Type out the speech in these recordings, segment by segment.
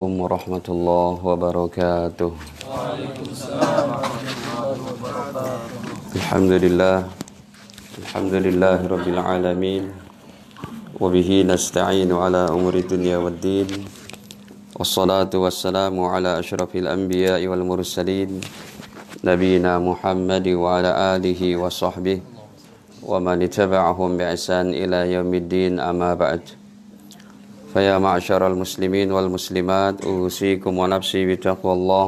Assalamualaikum warahmatullahi wabarakatuh. Alhamdulillah. Alhamdulillah rabbil alamin. Wa bihi nasta'inu ala umuri dunya waddin. Wassalatu wassalamu ala asyrafil anbiya'i wal mursalin. Nabiyina Muhammad wa ala alihi wa sahbihi. Wa man ittaba'ahum bi ihsan ila yaumiddin amma ba'd. فيا معشر المسلمين والمسلمات أوصيكم ونفسي بتقوى الله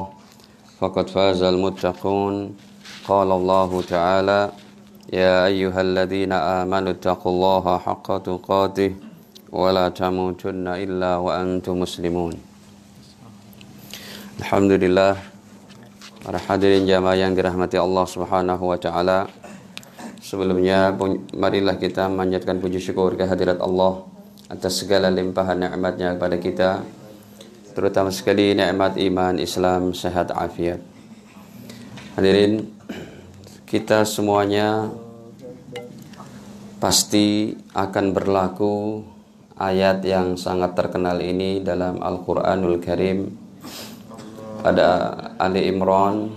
فقد فاز المتقون قال الله تعالى يا أيها الذين آمنوا اتقوا الله حق تقاته ولا تموتن إلا وأنتم مسلمون Alhamdulillah para hadirin jamaah yang dirahmati Allah Subhanahu wa taala. Sebelumnya marilah kita manjatkan puji syukur kehadirat Allah atas segala limpahan nikmatnya kepada kita terutama sekali nikmat iman Islam sehat afiat. Hadirin kita semuanya pasti akan berlaku ayat yang sangat terkenal ini dalam Al-Quranul Karim. Pada Ali Imran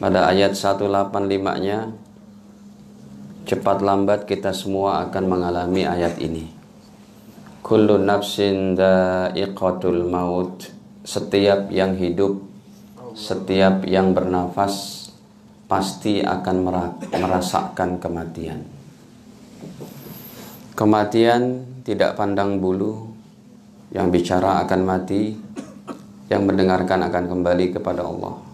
pada ayat 185 nya cepat lambat kita semua akan mengalami ayat ini. Kullu nafsin da'iqatul maut. Setiap yang hidup, setiap yang bernafas pasti akan merasakan kematian. Kematian tidak pandang bulu, yang bicara akan mati, yang mendengarkan akan kembali kepada Allah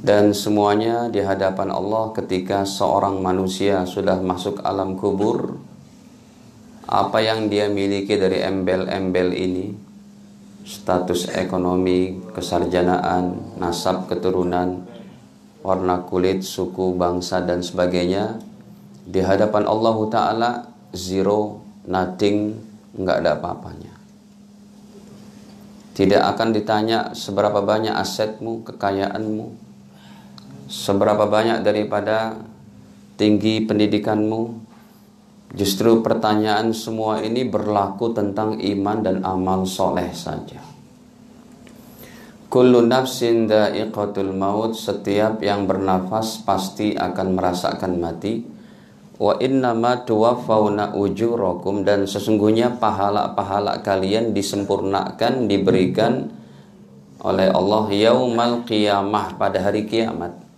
dan semuanya di hadapan Allah ketika seorang manusia sudah masuk alam kubur apa yang dia miliki dari embel-embel ini? Status ekonomi, kesarjanaan, nasab keturunan, warna kulit, suku, bangsa dan sebagainya di hadapan Allah Ta'ala zero, nothing, nggak ada apa-apanya. Tidak akan ditanya seberapa banyak asetmu, kekayaanmu, seberapa banyak daripada tinggi pendidikanmu? Justru pertanyaan semua ini berlaku tentang iman dan amal soleh saja. Kullu nafsin da'iqatul maut setiap yang bernafas pasti akan merasakan mati. Wa innama tuwaffawna ujurakum dan sesungguhnya pahala-pahala kalian disempurnakan diberikan oleh Allah yaumal qiyamah pada hari kiamat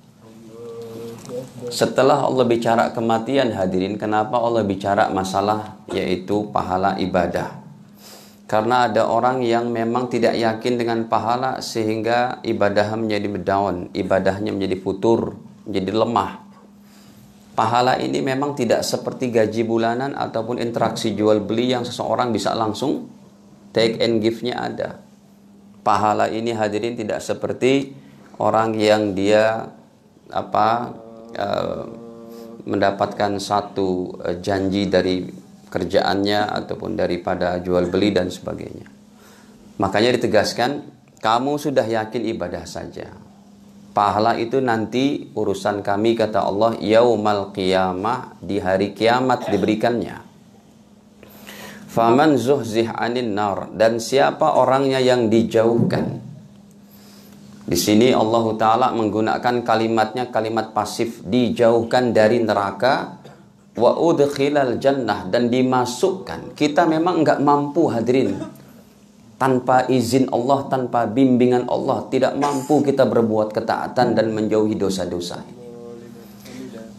setelah Allah bicara kematian hadirin, kenapa Allah bicara masalah yaitu pahala ibadah? Karena ada orang yang memang tidak yakin dengan pahala sehingga ibadahnya menjadi down, ibadahnya menjadi futur, menjadi lemah. Pahala ini memang tidak seperti gaji bulanan ataupun interaksi jual beli yang seseorang bisa langsung take and give-nya ada. Pahala ini hadirin tidak seperti orang yang dia apa uh, mendapatkan satu uh, janji dari kerjaannya ataupun daripada jual beli dan sebagainya. Makanya ditegaskan, kamu sudah yakin ibadah saja. Pahala itu nanti urusan kami kata Allah yaumal qiyamah di hari kiamat diberikannya. Faman zuhzih anin nar dan siapa orangnya yang dijauhkan di sini Allah Ta'ala menggunakan kalimatnya kalimat pasif dijauhkan dari neraka wa udkhilal jannah dan dimasukkan. Kita memang enggak mampu hadirin tanpa izin Allah, tanpa bimbingan Allah tidak mampu kita berbuat ketaatan dan menjauhi dosa-dosa.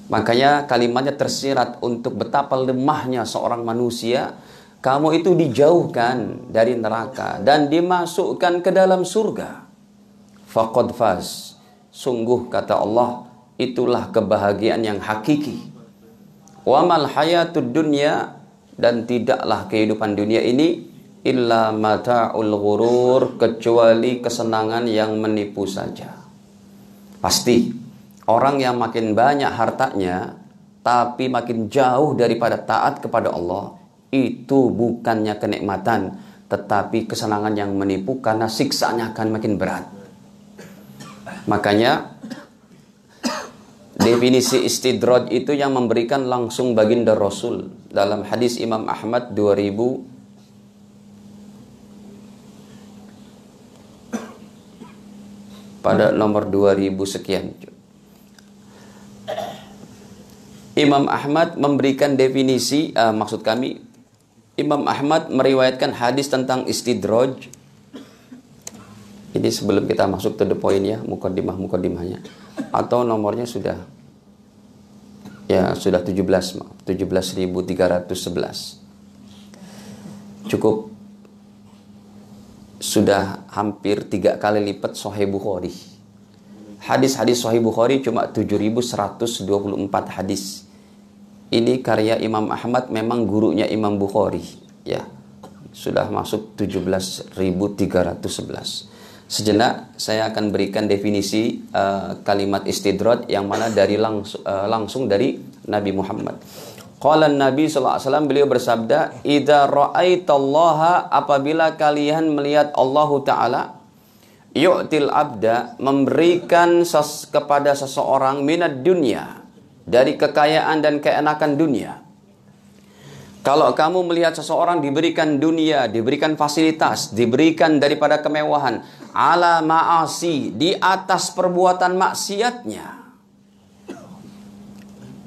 Makanya kalimatnya tersirat untuk betapa lemahnya seorang manusia kamu itu dijauhkan dari neraka dan dimasukkan ke dalam surga faqad faz. Sungguh kata Allah, itulah kebahagiaan yang hakiki. Wa mal hayatud dunya dan tidaklah kehidupan dunia ini illa mata'ul ghurur kecuali kesenangan yang menipu saja. Pasti orang yang makin banyak hartanya tapi makin jauh daripada taat kepada Allah itu bukannya kenikmatan tetapi kesenangan yang menipu karena siksanya akan makin berat. Makanya definisi istidraj itu yang memberikan langsung baginda Rasul. Dalam hadis Imam Ahmad 2000 pada nomor 2000 sekian. Imam Ahmad memberikan definisi uh, maksud kami Imam Ahmad meriwayatkan hadis tentang istidraj. Ini sebelum kita masuk to the point ya, mukaddimah mukaddimahnya. Atau nomornya sudah ya sudah 17 17.311. Cukup sudah hampir tiga kali lipat Sahih Bukhari. Hadis-hadis Sahih Bukhari cuma 7124 hadis. Ini karya Imam Ahmad memang gurunya Imam Bukhari, ya. Sudah masuk 17.311. Sejenak saya akan berikan definisi uh, kalimat istidrat yang mana dari langs uh, langsung dari Nabi Muhammad. Qala Nabi sallallahu alaihi wasallam beliau bersabda, "Idza ra'aitallaha apabila kalian melihat Allah taala yu'til abda memberikan ses kepada seseorang minat dunia dari kekayaan dan keenakan dunia. Kalau kamu melihat seseorang diberikan dunia, diberikan fasilitas, diberikan daripada kemewahan, ala ma'asi, di atas perbuatan maksiatnya,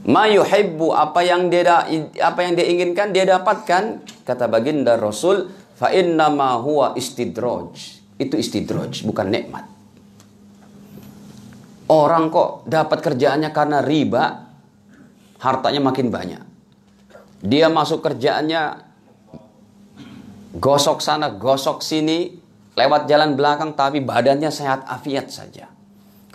Ma yuhibbu apa yang dia apa yang dia inginkan dia dapatkan kata baginda Rasul fa inna ma huwa istidraj. Itu istidraj bukan nikmat. Orang kok dapat kerjaannya karena riba hartanya makin banyak. Dia masuk kerjaannya gosok sana, gosok sini, lewat jalan belakang tapi badannya sehat afiat saja.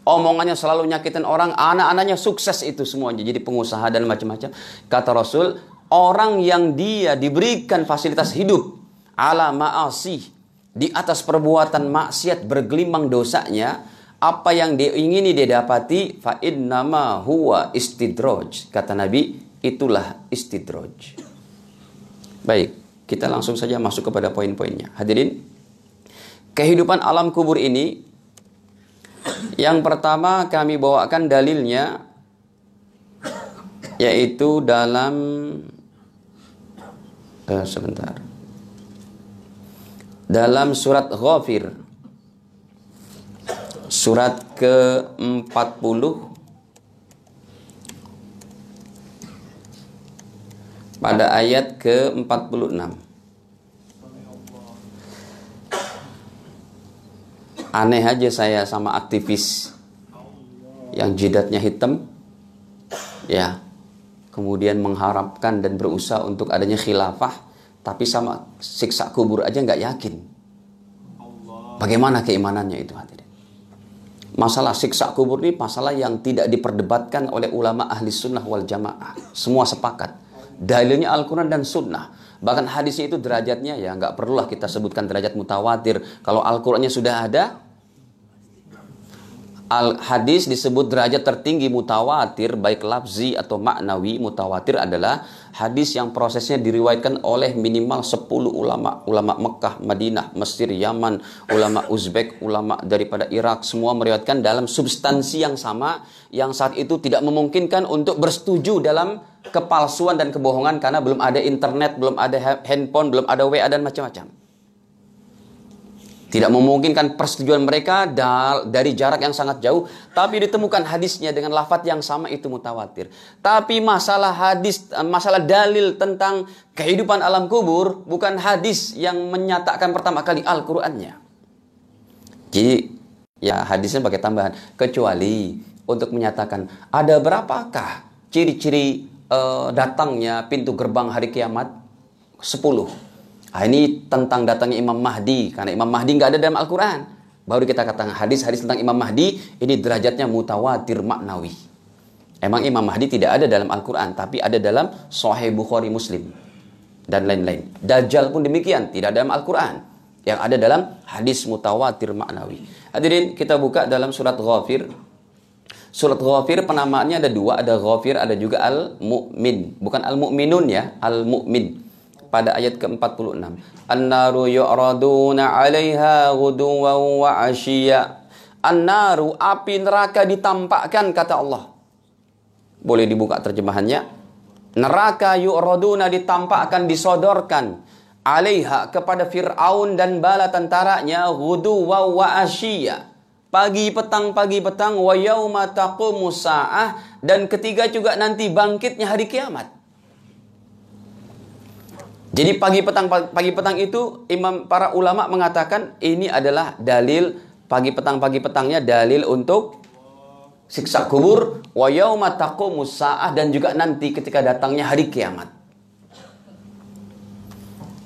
Omongannya selalu nyakitin orang, anak-anaknya sukses itu semuanya jadi pengusaha dan macam-macam. Kata Rasul, orang yang dia diberikan fasilitas hidup ala ma'asih di atas perbuatan maksiat bergelimang dosanya, apa yang dia ingini dia dapati fa innama huwa istidraj. Kata Nabi, itulah istidraj. Baik, kita langsung saja masuk kepada poin-poinnya. Hadirin, kehidupan alam kubur ini yang pertama kami bawakan dalilnya yaitu dalam eh, sebentar. Dalam surat Ghafir surat ke-40 pada ayat ke-46. Aneh aja saya sama aktivis yang jidatnya hitam, ya, kemudian mengharapkan dan berusaha untuk adanya khilafah, tapi sama siksa kubur aja nggak yakin. Bagaimana keimanannya itu hadirin? Masalah siksa kubur ini masalah yang tidak diperdebatkan oleh ulama ahli sunnah wal jamaah. Semua sepakat. Dalilnya Al-Quran dan sunnah. Bahkan hadisnya itu derajatnya ya nggak perlulah kita sebutkan derajat mutawatir. Kalau Al-Qur'annya sudah ada, al hadis disebut derajat tertinggi mutawatir baik lafzi atau maknawi mutawatir adalah hadis yang prosesnya diriwayatkan oleh minimal 10 ulama ulama Mekah, Madinah, Mesir, Yaman, ulama Uzbek, ulama daripada Irak semua meriwayatkan dalam substansi yang sama yang saat itu tidak memungkinkan untuk bersetuju dalam kepalsuan dan kebohongan karena belum ada internet, belum ada handphone, belum ada WA dan macam-macam. Tidak memungkinkan persetujuan mereka dari jarak yang sangat jauh, tapi ditemukan hadisnya dengan lafat yang sama itu mutawatir. Tapi masalah hadis, masalah dalil tentang kehidupan alam kubur bukan hadis yang menyatakan pertama kali Al-Qur'annya. Jadi ya hadisnya pakai tambahan kecuali untuk menyatakan ada berapakah ciri-ciri uh, datangnya pintu gerbang hari kiamat? 10. Nah, ini tentang datangnya Imam Mahdi karena Imam Mahdi nggak ada dalam Al-Quran. Baru kita katakan hadis-hadis tentang Imam Mahdi ini derajatnya mutawatir maknawi. Emang Imam Mahdi tidak ada dalam Al-Quran, tapi ada dalam Sahih Bukhari Muslim dan lain-lain. Dajjal pun demikian, tidak dalam Al-Quran. Yang ada dalam hadis mutawatir maknawi. Hadirin, kita buka dalam surat Ghafir Surat Ghafir penamaannya ada dua, ada Ghafir, ada juga Al-Mu'min. Bukan Al-Mu'minun ya, Al-Mu'min. Pada ayat ke-46. An-naru yu'raduna 'alaiha wa 'ashiyya. An-naru api neraka ditampakkan kata Allah. Boleh dibuka terjemahannya. Neraka yu'raduna ditampakkan disodorkan 'alaiha kepada Fir'aun dan bala tentaranya wa 'ashiyya pagi petang pagi petang wa yauma taqumus saah dan ketiga juga nanti bangkitnya hari kiamat. Jadi pagi petang pagi petang itu imam para ulama mengatakan ini adalah dalil pagi petang pagi petangnya dalil untuk siksa kubur wa yauma taqumus saah dan juga nanti ketika datangnya hari kiamat.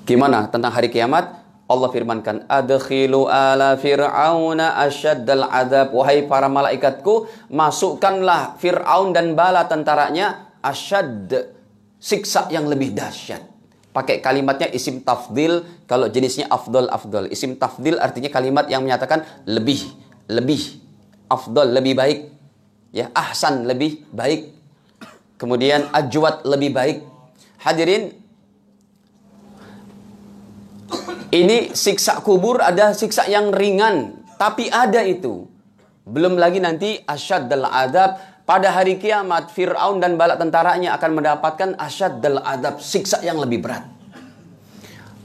Gimana tentang hari kiamat? Allah firmankan, Adkhilu ala fir'auna asyaddal adab. Wahai para malaikatku, masukkanlah Fir'aun dan bala tentaranya asyad, siksa yang lebih dahsyat. Pakai kalimatnya isim tafdil, kalau jenisnya afdol afdol. Isim tafdil artinya kalimat yang menyatakan lebih, lebih, afdol lebih baik, ya ahsan lebih baik. Kemudian ajwat lebih baik. Hadirin, Ini siksa kubur ada siksa yang ringan, tapi ada itu. Belum lagi nanti asyad dal adab pada hari kiamat Fir'aun dan bala tentaranya akan mendapatkan asyad dal adab siksa yang lebih berat.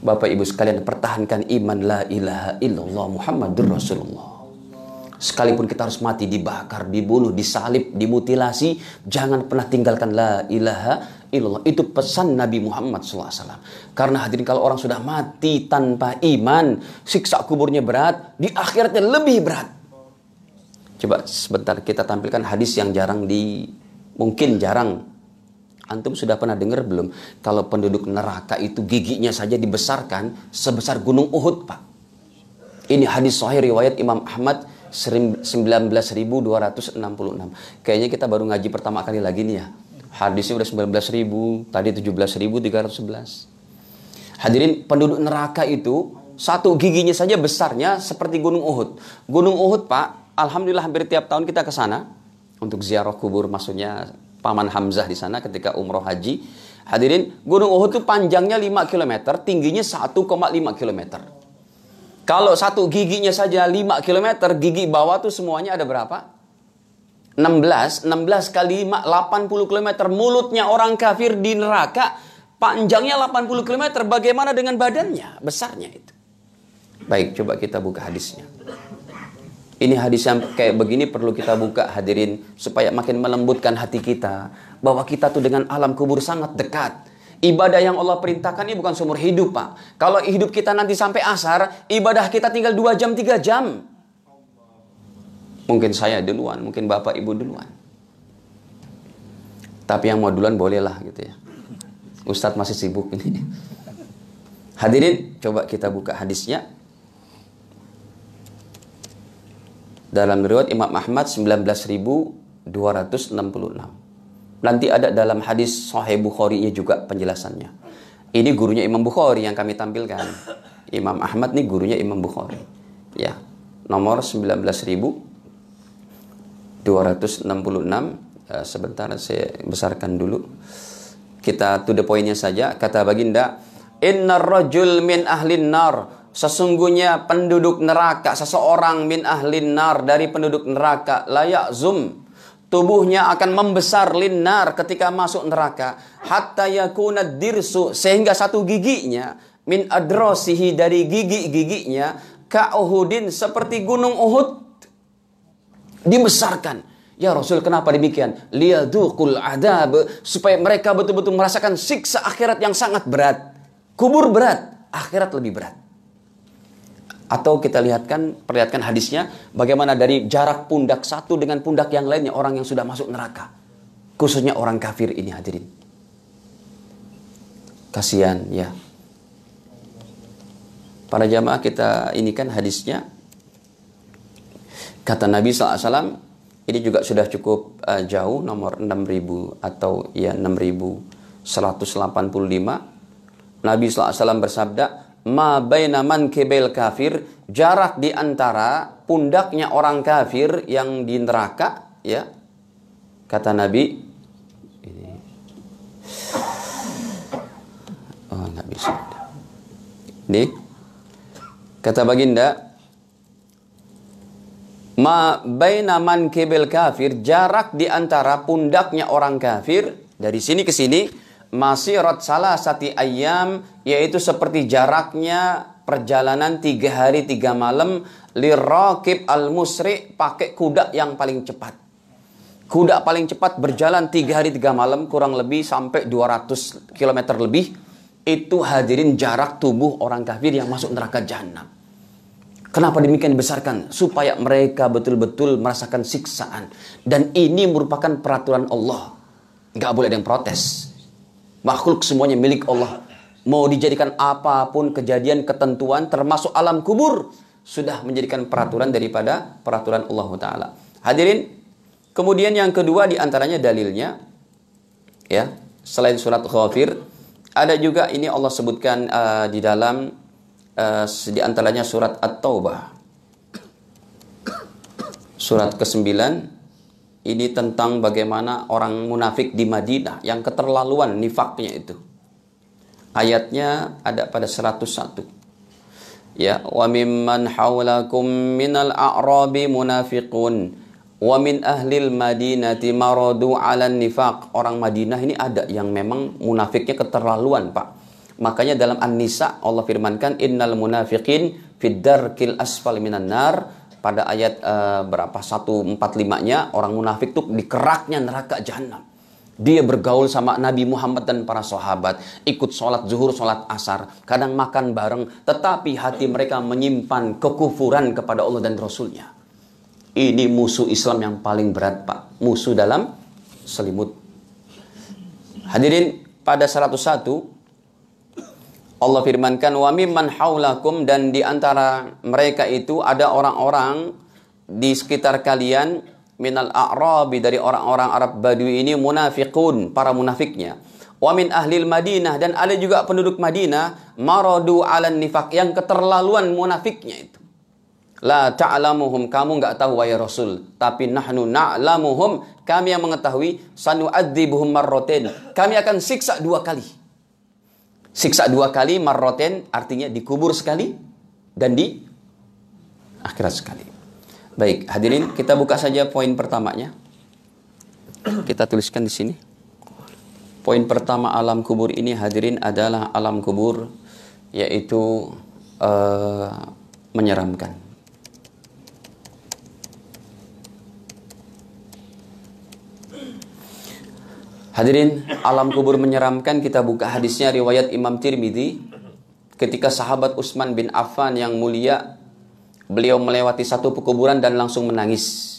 Bapak Ibu sekalian pertahankan iman la ilaha illallah Muhammadur Rasulullah. Sekalipun kita harus mati dibakar, dibunuh, disalib, dimutilasi, jangan pernah tinggalkan la ilaha illallah. Itu pesan Nabi Muhammad SAW. Karena hadirin kalau orang sudah mati tanpa iman, siksa kuburnya berat, di akhiratnya lebih berat. Coba sebentar kita tampilkan hadis yang jarang di, mungkin jarang. Antum sudah pernah dengar belum? Kalau penduduk neraka itu giginya saja dibesarkan sebesar gunung Uhud, Pak. Ini hadis sahih riwayat Imam Ahmad 19.266. Kayaknya kita baru ngaji pertama kali lagi nih ya. Hadisnya udah 19 ribu, tadi 17 ribu 311. Hadirin penduduk neraka itu satu giginya saja besarnya seperti Gunung Uhud. Gunung Uhud Pak, Alhamdulillah hampir tiap tahun kita ke sana untuk ziarah kubur maksudnya Paman Hamzah di sana ketika umroh haji. Hadirin, Gunung Uhud itu panjangnya 5 km, tingginya 1,5 km. Kalau satu giginya saja 5 km, gigi bawah tuh semuanya ada berapa? 16, 16 kali 5, 80 km. Mulutnya orang kafir di neraka, panjangnya 80 km. Bagaimana dengan badannya? Besarnya itu. Baik, coba kita buka hadisnya. Ini hadis yang kayak begini perlu kita buka hadirin supaya makin melembutkan hati kita bahwa kita tuh dengan alam kubur sangat dekat. Ibadah yang Allah perintahkan ini bukan seumur hidup, Pak. Kalau hidup kita nanti sampai asar, ibadah kita tinggal 2 jam, 3 jam. Mungkin saya duluan, mungkin bapak ibu duluan. Tapi yang mau duluan bolehlah gitu ya. Ustadz masih sibuk ini. Hadirin, coba kita buka hadisnya. Dalam riwayat Imam Ahmad 19.266. Nanti ada dalam hadis Sahih Bukhari juga penjelasannya. Ini gurunya Imam Bukhari yang kami tampilkan. Imam Ahmad nih gurunya Imam Bukhari. Ya, nomor 19.000 266 uh, sebentar saya besarkan dulu. Kita to the pointnya saja. Kata baginda inna rajul min ahlin nar. Sesungguhnya penduduk neraka seseorang min ahlin nar dari penduduk neraka layak zoom tubuhnya akan membesar linar ketika masuk neraka. Hatta yakuna dirsu sehingga satu giginya min adrosihi dari gigi-giginya ka Uhudin seperti gunung Uhud dibesarkan. Ya Rasul kenapa demikian? Liyadukul adab. Supaya mereka betul-betul merasakan siksa akhirat yang sangat berat. Kubur berat, akhirat lebih berat. Atau kita lihatkan, perlihatkan hadisnya, bagaimana dari jarak pundak satu dengan pundak yang lainnya, orang yang sudah masuk neraka. Khususnya orang kafir ini hadirin. Kasihan ya. Para jamaah kita ini kan hadisnya Kata Nabi SAW, ini juga sudah cukup uh, jauh, nomor 6000 atau ya 6185. Nabi SAW bersabda, Ma baina man kebel kafir, jarak di antara pundaknya orang kafir yang di neraka, ya. Kata Nabi, ini, oh nggak bisa. Ini, kata baginda, ma baina man kibel kafir jarak di antara pundaknya orang kafir dari sini ke sini masih rot salah satu ayam yaitu seperti jaraknya perjalanan tiga hari tiga malam lirakib al musri pakai kuda yang paling cepat. Kuda paling cepat berjalan tiga hari tiga malam kurang lebih sampai 200 km lebih. Itu hadirin jarak tubuh orang kafir yang masuk neraka jahanam. Kenapa demikian dibesarkan? Supaya mereka betul-betul merasakan siksaan. Dan ini merupakan peraturan Allah. Gak boleh ada yang protes. Makhluk semuanya milik Allah. Mau dijadikan apa pun kejadian ketentuan termasuk alam kubur. Sudah menjadikan peraturan daripada peraturan Allah Ta'ala. Hadirin, kemudian yang kedua di antaranya dalilnya. ya Selain surat Ghafir. Ada juga ini Allah sebutkan uh, di dalam uh, di antaranya surat At-Taubah. Surat ke-9 ini tentang bagaimana orang munafik di Madinah yang keterlaluan nifaknya itu. Ayatnya ada pada 101. Ya, wa mimman haulakum minal a'rabi munafiqun wa min ahlil madinati maradu 'alan nifaq. Orang Madinah ini ada yang memang munafiknya keterlaluan, Pak Makanya dalam An-Nisa Allah firmankan innal munafiqin fid asfal minan nar pada ayat uh, berapa 145-nya orang munafik tuh di keraknya neraka jahanam. Dia bergaul sama Nabi Muhammad dan para sahabat, ikut sholat zuhur, sholat asar, kadang makan bareng, tetapi hati mereka menyimpan kekufuran kepada Allah dan Rasulnya. Ini musuh Islam yang paling berat, Pak. Musuh dalam selimut. Hadirin, pada 101 Allah firmankan wa mimman haulakum dan di antara mereka itu ada orang-orang di sekitar kalian minal a'rabi dari orang-orang Arab Badui ini munafiqun para munafiknya. Wa min ahlil Madinah dan ada juga penduduk Madinah maradu 'alan nifaq yang keterlaluan munafiknya itu. La ta'lamuhum kamu enggak tahu wahai Rasul tapi nahnu na'lamuhum kami yang mengetahui sanu'adzibuhum marratain kami akan siksa dua kali Siksa dua kali marroten artinya dikubur sekali dan di akhirat sekali. Baik, hadirin kita buka saja poin pertamanya. Kita tuliskan di sini. Poin pertama alam kubur ini hadirin adalah alam kubur yaitu uh, menyeramkan. Hadirin, alam kubur menyeramkan kita buka hadisnya riwayat Imam Tirmidzi ketika sahabat Utsman bin Affan yang mulia beliau melewati satu pekuburan dan langsung menangis.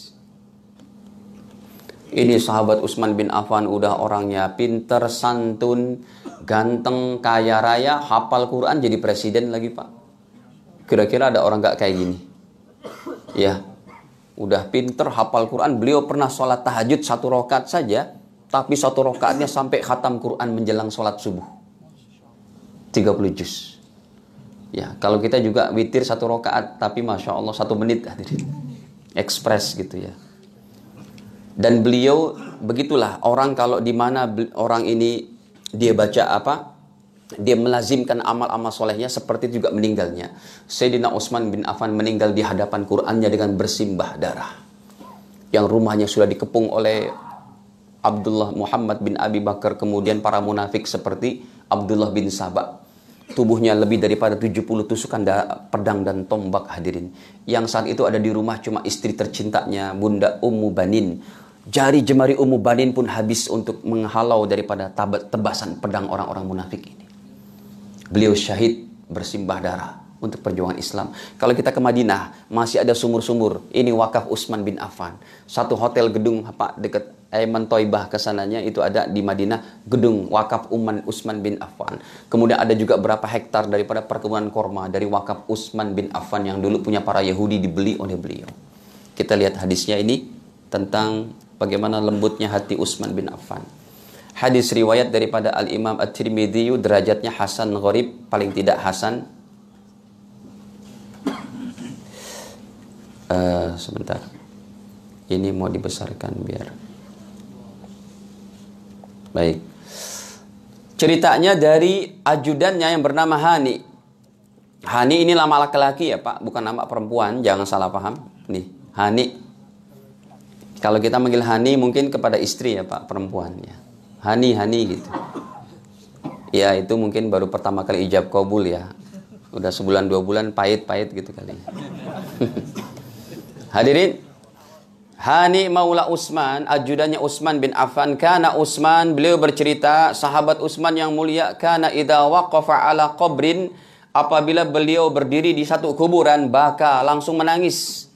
Ini sahabat Utsman bin Affan udah orangnya pinter, santun, ganteng, kaya raya, hafal Quran jadi presiden lagi pak. Kira-kira ada orang gak kayak gini? Ya, udah pinter, hafal Quran. Beliau pernah sholat tahajud satu rokat saja tapi satu rokaatnya sampai khatam Quran menjelang sholat subuh. 30 juz. Ya, kalau kita juga witir satu rokaat, tapi masya Allah satu menit hadirin, ekspres gitu ya. Dan beliau begitulah orang kalau di mana orang ini dia baca apa, dia melazimkan amal-amal solehnya seperti juga meninggalnya. Sayyidina Utsman bin Affan meninggal di hadapan Qurannya dengan bersimbah darah. Yang rumahnya sudah dikepung oleh Abdullah Muhammad bin Abi Bakar kemudian para munafik seperti Abdullah bin Sabah tubuhnya lebih daripada 70 tusukan pedang dan tombak hadirin yang saat itu ada di rumah cuma istri tercintanya Bunda Ummu Banin jari jemari Ummu Banin pun habis untuk menghalau daripada tebasan pedang orang-orang munafik ini beliau syahid bersimbah darah untuk perjuangan Islam. Kalau kita ke Madinah, masih ada sumur-sumur. Ini wakaf Utsman bin Affan. Satu hotel gedung apa dekat Aiman Toibah ke sananya itu ada di Madinah gedung wakaf Uman Utsman bin Affan. Kemudian ada juga berapa hektar daripada perkebunan korma dari wakaf Utsman bin Affan yang dulu punya para Yahudi dibeli oleh beliau. Kita lihat hadisnya ini tentang bagaimana lembutnya hati Utsman bin Affan. Hadis riwayat daripada Al-Imam At-Tirmidzi derajatnya hasan gharib, paling tidak hasan uh, sebentar ini mau dibesarkan biar baik. Ceritanya dari ajudannya yang bernama Hani. Hani ini nama laki-laki ya pak. Bukan nama perempuan. Jangan salah paham. Nih Hani. Kalau kita manggil Hani mungkin kepada istri ya pak perempuan ya. Hani Hani gitu. Ya itu mungkin baru pertama kali ijab kabul ya. Udah sebulan dua bulan pahit-pahit gitu kali. Hadirin, Hani Maula Utsman, ajudannya Utsman bin Affan, karena Utsman beliau bercerita, sahabat Utsman yang mulia, karena idza waqafa ala qabrin, apabila beliau berdiri di satu kuburan, baka langsung menangis.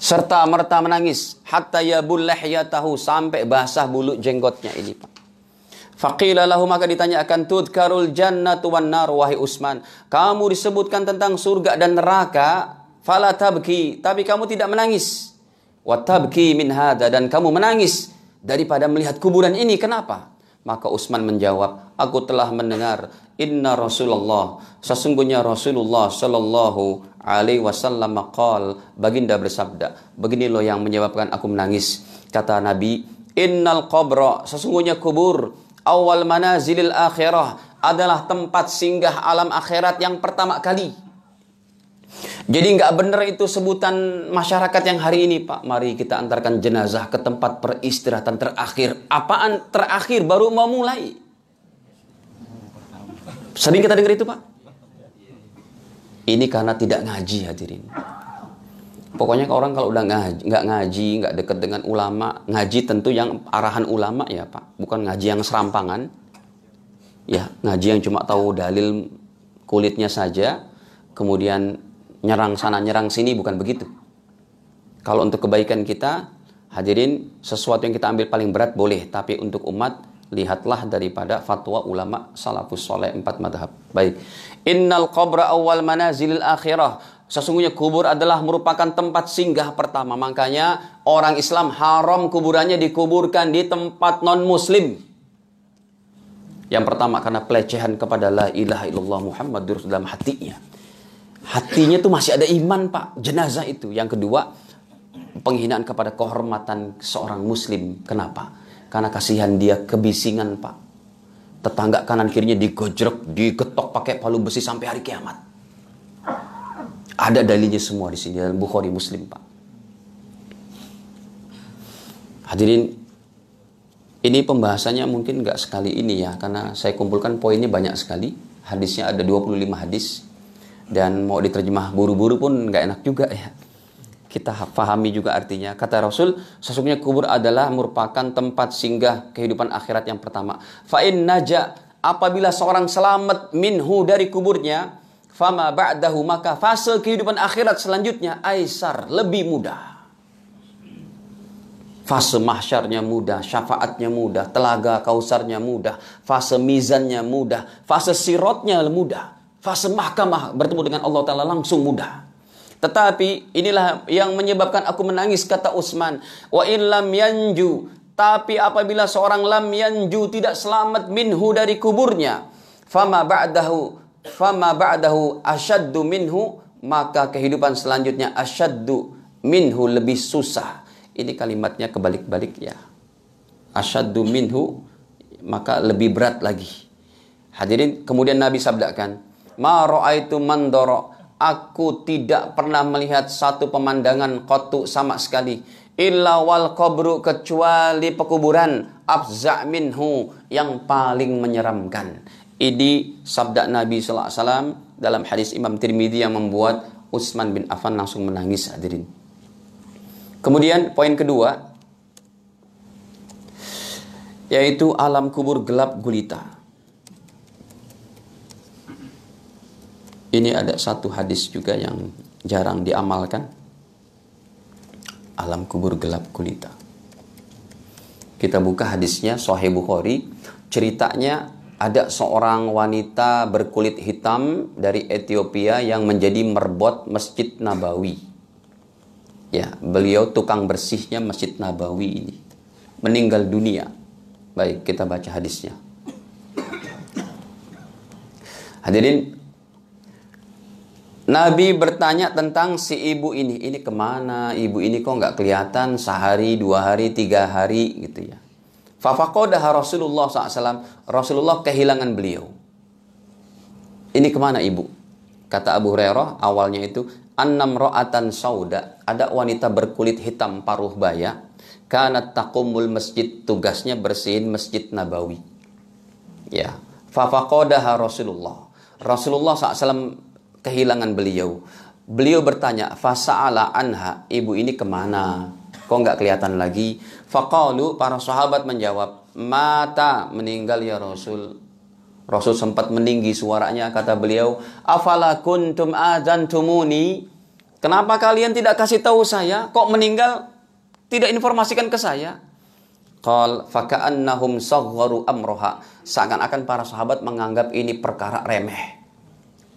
Serta merta menangis, hatta yabul lahyatahu sampai basah bulu jenggotnya ini, Pak. Faqila lahu maka ditanyakan tudkarul jannatu wan nar wahai Utsman. Kamu disebutkan tentang surga dan neraka, fala tabki, tapi kamu tidak menangis. Wa tabki min hada dan kamu menangis daripada melihat kuburan ini. Kenapa? Maka Utsman menjawab, aku telah mendengar inna Rasulullah sesungguhnya Rasulullah sallallahu alaihi wasallam qol baginda bersabda, begini loh yang menyebabkan aku menangis. Kata Nabi, innal qabra sesungguhnya kubur awal manazilil akhirah adalah tempat singgah alam akhirat yang pertama kali. Jadi nggak benar itu sebutan masyarakat yang hari ini Pak. Mari kita antarkan jenazah ke tempat peristirahatan terakhir. Apaan terakhir baru mau mulai. Sering kita dengar itu Pak. Ini karena tidak ngaji hadirin. Pokoknya orang kalau udah ngaji, nggak ngaji, nggak deket dengan ulama, ngaji tentu yang arahan ulama ya Pak, bukan ngaji yang serampangan. Ya, ngaji yang cuma tahu dalil kulitnya saja, kemudian nyerang sana nyerang sini bukan begitu. Kalau untuk kebaikan kita, hadirin sesuatu yang kita ambil paling berat boleh, tapi untuk umat lihatlah daripada fatwa ulama salafus soleh empat madhab. Baik. Innal qabra awal manazilil akhirah. Sesungguhnya kubur adalah merupakan tempat singgah pertama. Makanya orang Islam haram kuburannya dikuburkan di tempat non-muslim. Yang pertama karena pelecehan kepada la ilaha illallah Muhammadur dalam hatinya. Hatinya tuh masih ada iman pak, jenazah itu. Yang kedua, penghinaan kepada kehormatan seorang muslim. Kenapa? Karena kasihan dia kebisingan pak. Tetangga kanan kirinya digojrok, digetok pakai palu besi sampai hari kiamat. Ada dalilnya semua di sini dalam Bukhari Muslim, Pak. Hadirin, ini pembahasannya mungkin nggak sekali ini ya, karena saya kumpulkan poinnya banyak sekali. Hadisnya ada 25 hadis. Dan mau diterjemah buru-buru pun nggak enak juga ya. Kita pahami juga artinya. Kata Rasul, sesungguhnya kubur adalah merupakan tempat singgah kehidupan akhirat yang pertama. Fa'in naja, apabila seorang selamat minhu dari kuburnya, Fama ba'dahu maka fase kehidupan akhirat selanjutnya aisar, lebih mudah. Fase mahsyarnya mudah, syafaatnya mudah, telaga kausarnya mudah, fase mizannya mudah, fase sirotnya mudah, fase mahkamah bertemu dengan Allah Ta'ala langsung mudah. Tetapi inilah yang menyebabkan aku menangis kata Utsman. Wa in lam yanju. Tapi apabila seorang lam yanju tidak selamat minhu dari kuburnya. Fama ba'dahu fama ba'dahu asyaddu minhu maka kehidupan selanjutnya asyaddu minhu lebih susah. Ini kalimatnya kebalik-balik ya. Asyaddu minhu maka lebih berat lagi. Hadirin, kemudian Nabi sabdakan, "Ma ra'aitu mandoro Aku tidak pernah melihat satu pemandangan kotu sama sekali illa wal qabru kecuali pekuburan afza minhu yang paling menyeramkan. Ini sabda Nabi SAW dalam hadis Imam Tirmidzi yang membuat Utsman bin Affan langsung menangis hadirin. Kemudian poin kedua yaitu alam kubur gelap gulita. Ini ada satu hadis juga yang jarang diamalkan. Alam kubur gelap gulita. Kita buka hadisnya Sahih Bukhari. Ceritanya ada seorang wanita berkulit hitam dari Ethiopia yang menjadi merbot Masjid Nabawi. Ya, beliau tukang bersihnya Masjid Nabawi ini. Meninggal dunia. Baik, kita baca hadisnya. Hadirin, Nabi bertanya tentang si ibu ini. Ini ke mana? Ibu ini kok nggak kelihatan sehari, dua hari, tiga hari gitu ya. Fafakodah Rasulullah SAW. Rasulullah kehilangan beliau. Ini ke mana ibu? Kata Abu Hurairah awalnya itu. Annam ro'atan sauda. Ada wanita berkulit hitam paruh baya. Karena takumul masjid. Tugasnya bersihin masjid Nabawi. Ya. Fafakodah Rasulullah. Rasulullah SAW kehilangan beliau. Beliau bertanya, Fasa'ala anha, ibu ini ke mana? Kok nggak kelihatan lagi? Faqalu, para sahabat menjawab, Mata meninggal ya Rasul. Rasul sempat meninggi suaranya, kata beliau, Afala kuntum tumuni? Kenapa kalian tidak kasih tahu saya? Kok meninggal? Tidak informasikan ke saya? Qal faka'annahum saghwaru amroha. Seakan-akan para sahabat menganggap ini perkara remeh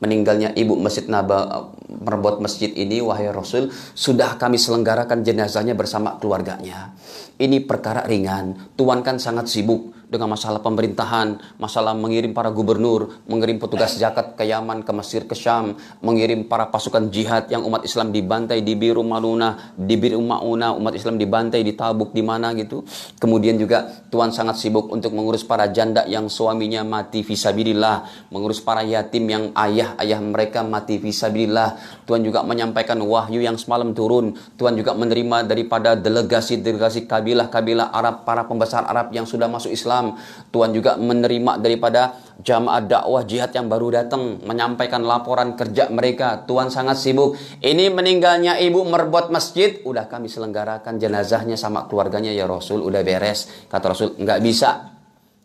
meninggalnya ibu Masjid Naba merebut masjid ini wahai Rasul sudah kami selenggarakan jenazahnya bersama keluarganya. Ini perkara ringan. Tuhan kan sangat sibuk dengan masalah pemerintahan, masalah mengirim para gubernur, mengirim petugas zakat ke Yaman, ke Mesir, ke Syam, mengirim para pasukan jihad yang umat Islam dibantai di Biru Maluna, di Biru Mauna, umat Islam dibantai di Tabuk di mana gitu. Kemudian juga Tuhan sangat sibuk untuk mengurus para janda yang suaminya mati visabilillah, mengurus para yatim yang ayah-ayah mereka mati visabilillah. Tuhan juga menyampaikan wahyu yang semalam turun. Tuhan juga menerima daripada delegasi-delegasi kabilah-kabilah Arab, para pembesar Arab yang sudah masuk Islam Islam. Tuhan juga menerima daripada jamaah dakwah jihad yang baru datang menyampaikan laporan kerja mereka. Tuhan sangat sibuk. Ini meninggalnya ibu merbot masjid, udah kami selenggarakan jenazahnya sama keluarganya ya Rasul, udah beres. Kata Rasul, nggak bisa.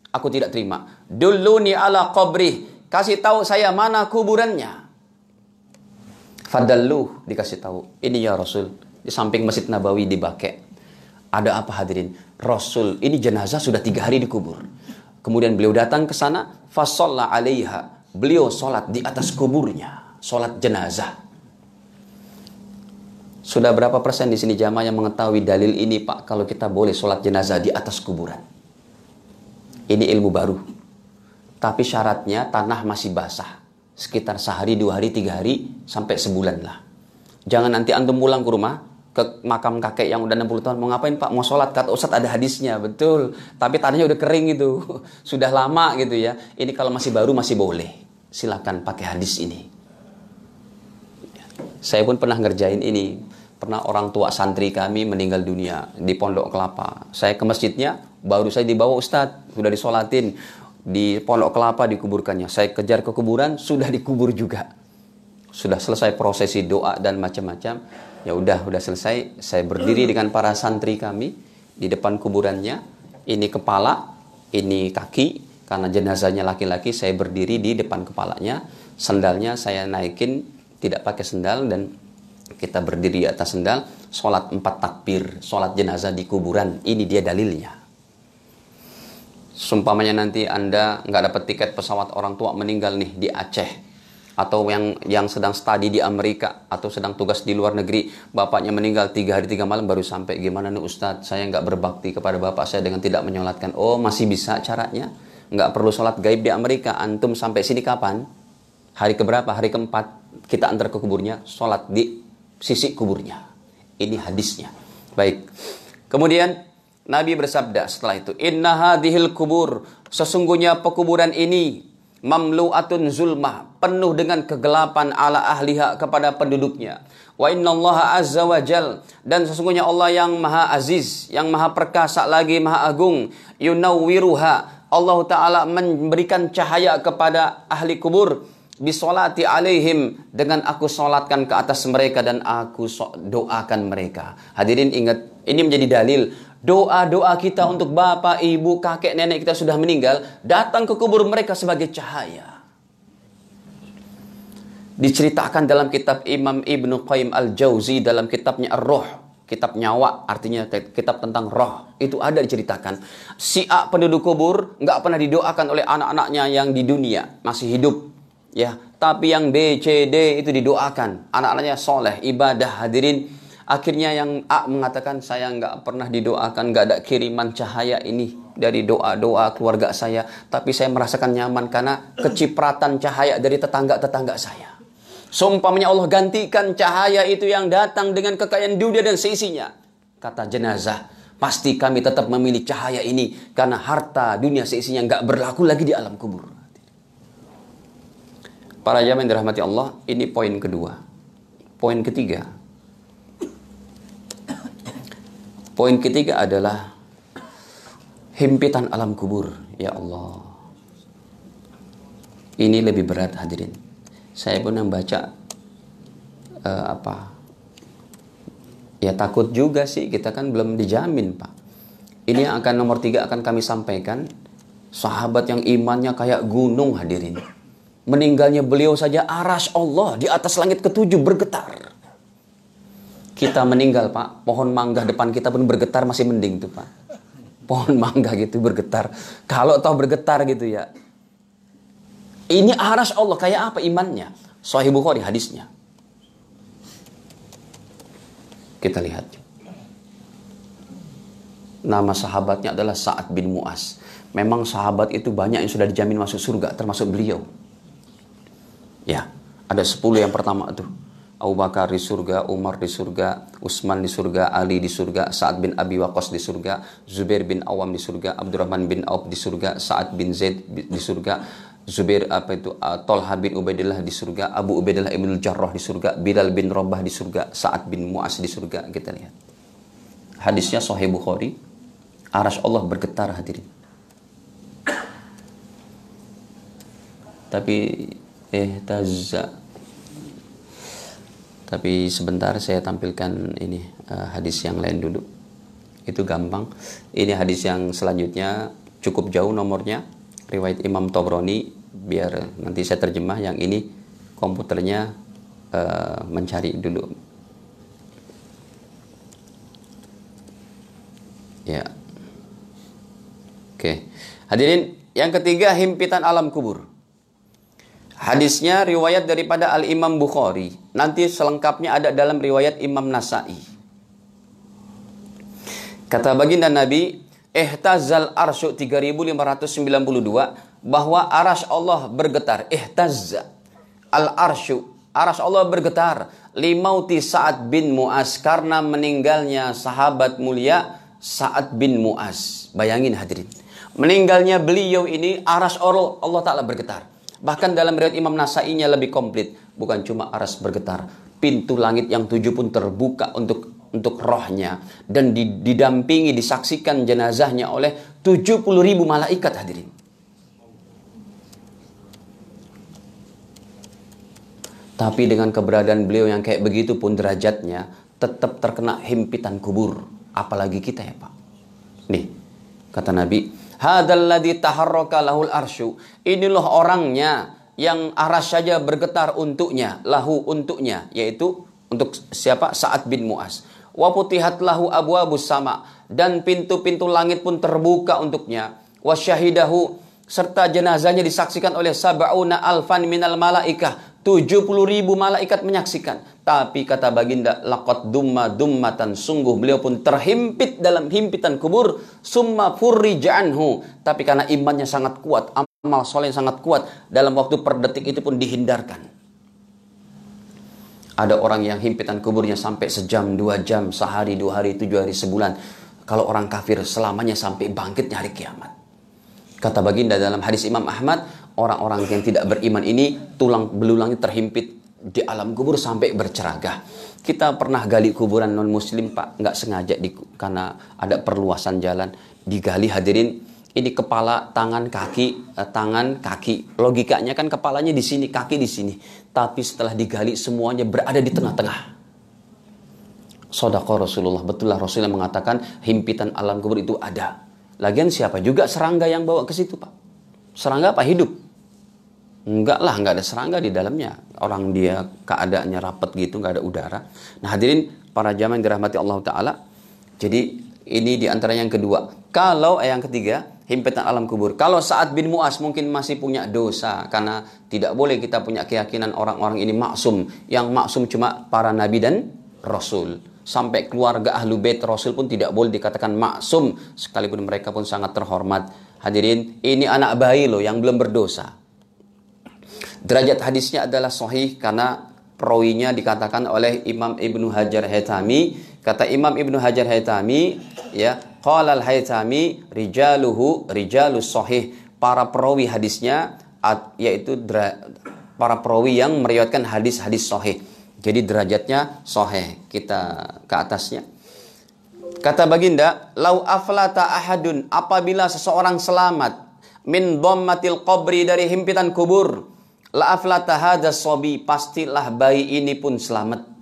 Aku tidak terima. Duluni ala qabrih. Kasih tahu saya mana kuburannya. Fadallu dikasih tahu. Ini ya Rasul. Di samping Masjid Nabawi di. Ada apa hadirin? Rasul ini jenazah sudah tiga hari dikubur. Kemudian beliau datang ke sana, fasolla alaiha. Beliau sholat di atas kuburnya, sholat jenazah. Sudah berapa persen di sini jamaah yang mengetahui dalil ini Pak kalau kita boleh sholat jenazah di atas kuburan? Ini ilmu baru. Tapi syaratnya tanah masih basah. Sekitar sehari, dua hari, tiga hari, sampai sebulan lah. Jangan nanti antum pulang ke rumah, ke makam kakek yang udah 60 tahun. Mau ngapain pak? Mau sholat. Kata Ustadz ada hadisnya. Betul. Tapi tanahnya udah kering gitu. Sudah lama gitu ya. Ini kalau masih baru masih boleh. Silakan pakai hadis ini. Saya pun pernah ngerjain ini. Pernah orang tua santri kami meninggal dunia di pondok kelapa. Saya ke masjidnya baru saya dibawa Ustadz. Sudah disolatin. Di pondok kelapa dikuburkannya. Saya kejar ke kuburan sudah dikubur juga. Sudah selesai prosesi doa dan macam-macam ya udah udah selesai. Saya berdiri dengan para santri kami di depan kuburannya. Ini kepala ini kaki. Karena jenazahnya laki-laki saya berdiri di depan kepalanya. Sendalnya saya naikin tidak pakai sendal dan kita berdiri di atas sendal. Sholat empat takbir sholat jenazah di kuburan. Ini dia dalilnya. Sumpamanya nanti anda nggak dapat tiket pesawat orang tua meninggal nih di Aceh atau yang yang sedang studi di Amerika atau sedang tugas di luar negeri bapaknya meninggal tiga hari tiga malam baru sampai gimana nih Ustadz saya nggak berbakti kepada bapak saya dengan tidak menyolatkan. Oh masih bisa caranya. Nggak perlu sholat gaib di Amerika. Antum sampai sini kapan? Hari keberapa? Hari keempat. Kita antar ke kuburnya sholat di sisi kuburnya. Ini hadisnya. Baik. Kemudian Nabi bersabda setelah itu inna hadhil kubur. Sesungguhnya pekuburan ini mamlu'atun zulmah penuh dengan kegelapan ala ahliha kepada penduduknya. Wa innallaha azza wa jal. Dan sesungguhnya Allah yang maha aziz yang maha perkasa lagi maha agung yunawwiruha. Allah taala memberikan cahaya kepada ahli kubur. Bisolati alaihim dengan aku solatkan ke atas mereka dan aku doakan mereka. Hadirin ingat ini menjadi dalil doa-doa kita untuk bapak, ibu, kakek, nenek kita sudah meninggal, datang ke kubur mereka sebagai cahaya. Diceritakan dalam kitab Imam Ibnu Qayyim Al-Jauzi dalam kitabnya Ar-Ruh, kitab nyawa, artinya kitab tentang roh. Itu ada diceritakan. Si A penduduk kubur nggak pernah didoakan oleh anak-anaknya yang di dunia masih hidup. Ya, tapi yang B, C, D itu didoakan. Anak-anaknya soleh, ibadah, hadirin Akhirnya yang A mengatakan saya nggak pernah didoakan, nggak ada kiriman cahaya ini dari doa-doa keluarga saya. Tapi saya merasakan nyaman karena kecipratan cahaya dari tetangga-tetangga saya. Sumpahnya Allah gantikan cahaya itu yang datang dengan kekayaan dunia dan seisinya. Kata jenazah, pasti kami tetap memilih cahaya ini karena harta dunia seisinya nggak berlaku lagi di alam kubur. Para jamaah yang dirahmati Allah, ini poin kedua. Poin ketiga, Poin ketiga adalah himpitan alam kubur. Ya Allah. Ini lebih berat hadirin. Saya pun membaca uh, apa? Ya takut juga sih kita kan belum dijamin pak. Ini yang akan nomor tiga akan kami sampaikan. Sahabat yang imannya kayak gunung hadirin. Meninggalnya beliau saja aras Allah di atas langit ketujuh bergetar. Kita meninggal pak, pohon mangga depan kita pun bergetar masih mending tuh pak. Pohon mangga gitu bergetar. Kalau tahu bergetar gitu ya. Ini aras Allah kayak apa imannya? Sahih Bukhari hadisnya. Kita lihat. Nama sahabatnya adalah Sa'ad bin Mu'az. Memang sahabat itu banyak yang sudah dijamin masuk surga, termasuk beliau. Ya, ada 10 yang pertama tuh. Abu Bakar di surga, Umar di surga, Utsman di surga, Ali di surga, Sa'ad bin Abi Waqqas di surga, Zubair bin Awam di surga, Abdurrahman bin Auf di surga, Sa'ad bin Zaid di surga, Zubair apa itu uh, Tolha bin Ubaidillah di surga, Abu Ubaidillah ibn Jarrah di surga, Bilal bin Rabah di surga, Sa'ad bin Mu'az di surga. Kita lihat. Hadisnya Sahih Bukhari. Arash Allah bergetar hadirin. Tapi eh tazza tapi sebentar saya tampilkan ini uh, hadis yang lain dulu. Itu gampang. Ini hadis yang selanjutnya cukup jauh nomornya. Riwayat Imam Tobroni biar nanti saya terjemah yang ini komputernya uh, mencari dulu. Ya. Oke. Hadirin, yang ketiga himpitan alam kubur. Hadisnya riwayat daripada Al-Imam Bukhari. Nanti selengkapnya ada dalam riwayat Imam Nasai. Kata baginda Nabi, Ihtazal arsyu 3592 bahwa aras Allah bergetar. Ihtazza al arsyu. Aras Allah bergetar. Limauti Sa'ad bin Mu'az karena meninggalnya sahabat mulia Sa'ad bin Mu'az. Bayangin hadirin. Meninggalnya beliau ini aras Allah, Allah Ta'ala bergetar. Bahkan dalam riwayat Imam Nasainya lebih komplit. Bukan cuma aras bergetar. Pintu langit yang tujuh pun terbuka untuk untuk rohnya. Dan didampingi, disaksikan jenazahnya oleh 70 ribu malaikat hadirin. Tapi dengan keberadaan beliau yang kayak begitu pun derajatnya tetap terkena himpitan kubur. Apalagi kita ya Pak. Nih, kata Nabi, Hadalladzi taharraka lahul arsyu. Inilah orangnya yang aras saja bergetar untuknya, lahu untuknya, yaitu untuk siapa? Sa'ad bin Mu'az. Wa putihat lahu abwabus sama dan pintu-pintu langit pun terbuka untuknya. Wa syahidahu serta jenazahnya disaksikan oleh sab'una alfan minal malaikah 70 ribu malaikat menyaksikan. Tapi kata baginda, lakot dumma dummatan. Sungguh beliau pun terhimpit dalam himpitan kubur. Summa furrijanhu. Tapi karena imannya sangat kuat, amal soleh sangat kuat. Dalam waktu per detik itu pun dihindarkan. Ada orang yang himpitan kuburnya sampai sejam, dua jam, sehari, dua hari, tujuh hari, sebulan. Kalau orang kafir selamanya sampai bangkitnya hari kiamat. Kata baginda dalam hadis Imam Ahmad, orang-orang yang tidak beriman ini tulang belulangnya terhimpit di alam kubur sampai berceragah. Kita pernah gali kuburan non muslim pak, nggak sengaja di, karena ada perluasan jalan digali hadirin. Ini kepala, tangan, kaki, eh, tangan, kaki. Logikanya kan kepalanya di sini, kaki di sini. Tapi setelah digali semuanya berada di tengah-tengah. Sodako Rasulullah, betullah Rasulullah mengatakan himpitan alam kubur itu ada. Lagian siapa juga serangga yang bawa ke situ pak? Serangga apa hidup? Enggak lah, enggak ada serangga di dalamnya. Orang dia keadaannya rapat gitu, enggak ada udara. Nah hadirin para jamaah yang dirahmati Allah Ta'ala. Jadi ini di antara yang kedua. Kalau yang ketiga, himpitan alam kubur. Kalau saat bin Mu'az mungkin masih punya dosa. Karena tidak boleh kita punya keyakinan orang-orang ini maksum. Yang maksum cuma para nabi dan rasul. Sampai keluarga ahlu bait rasul pun tidak boleh dikatakan maksum. Sekalipun mereka pun sangat terhormat. Hadirin, ini anak bayi loh yang belum berdosa. Derajat hadisnya adalah sahih karena perawinya dikatakan oleh Imam Ibnu Hajar Haytami. Kata Imam Ibnu Hajar Haytami, ya, qala al-Haytami rijaluhu rijalus sahih. Para perawi hadisnya yaitu para perawi yang meriwayatkan hadis-hadis sahih. Jadi derajatnya sahih. Kita ke atasnya. Kata baginda, lau aflata ahadun apabila seseorang selamat min dhammatil qabri dari himpitan kubur la aflata sobi pastilah bayi ini pun selamat.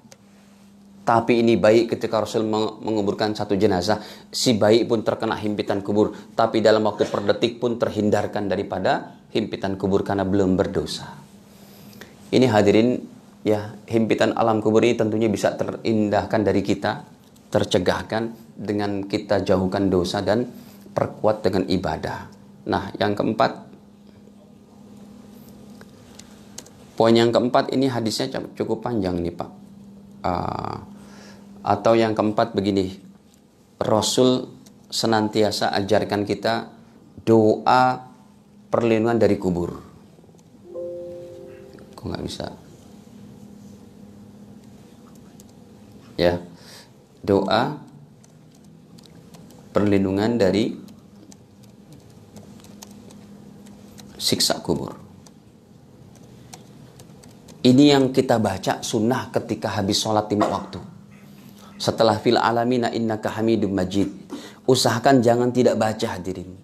Tapi ini bayi ketika Rasul menguburkan satu jenazah si bayi pun terkena himpitan kubur. Tapi dalam waktu per detik pun terhindarkan daripada himpitan kubur karena belum berdosa. Ini hadirin ya himpitan alam kubur ini tentunya bisa terindahkan dari kita tercegahkan dengan kita jauhkan dosa dan perkuat dengan ibadah. Nah, yang keempat, poin yang keempat ini hadisnya cukup panjang nih Pak. Uh, atau yang keempat begini, Rasul senantiasa ajarkan kita doa perlindungan dari kubur. Kok nggak bisa? Ya, doa perlindungan dari siksa kubur. Ini yang kita baca sunnah ketika habis sholat lima waktu. Setelah fil alamina innaka hamidum majid. Usahakan jangan tidak baca hadirin.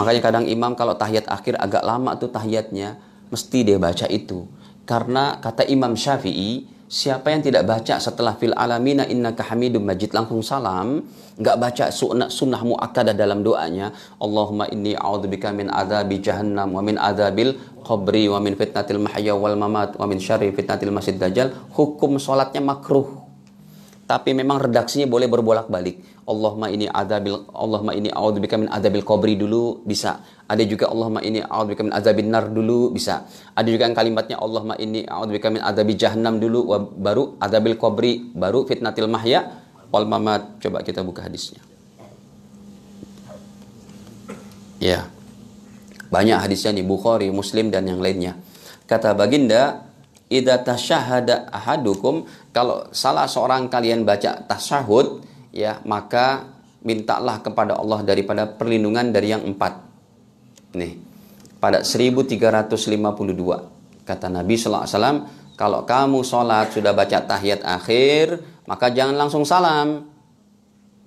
Makanya kadang imam kalau tahiyat akhir agak lama tuh tahiyatnya. Mesti dia baca itu. Karena kata Imam Syafi'i, siapa yang tidak baca setelah fil alamina innaka hamidum majid langsung salam, nggak baca sunnah, sunnah muakkadah dalam doanya Allahumma inni a'udzubika min adzabi jahannam wa min adzabil qabri wa min fitnatil mahya wal mamat wa min syarri fitnatil masjid dajjal hukum sholatnya makruh tapi memang redaksinya boleh berbolak-balik Allahumma ini adzabil Allahumma ini a'udzubika min adzabil qabri dulu bisa ada juga Allahumma ini a'udzubika min adzabin nar dulu bisa ada juga yang kalimatnya Allahumma ini a'udzubika min adzabi jahannam dulu baru adzabil qabri baru fitnatil mahya wal mamat. Coba kita buka hadisnya. Ya. Banyak hadisnya di Bukhari, Muslim dan yang lainnya. Kata baginda, "Idza tasyahada ahadukum," kalau salah seorang kalian baca tasyahud, ya, maka mintalah kepada Allah daripada perlindungan dari yang empat. Nih, pada 1352 kata Nabi sallallahu alaihi kalau kamu sholat sudah baca tahiyat akhir, maka jangan langsung salam.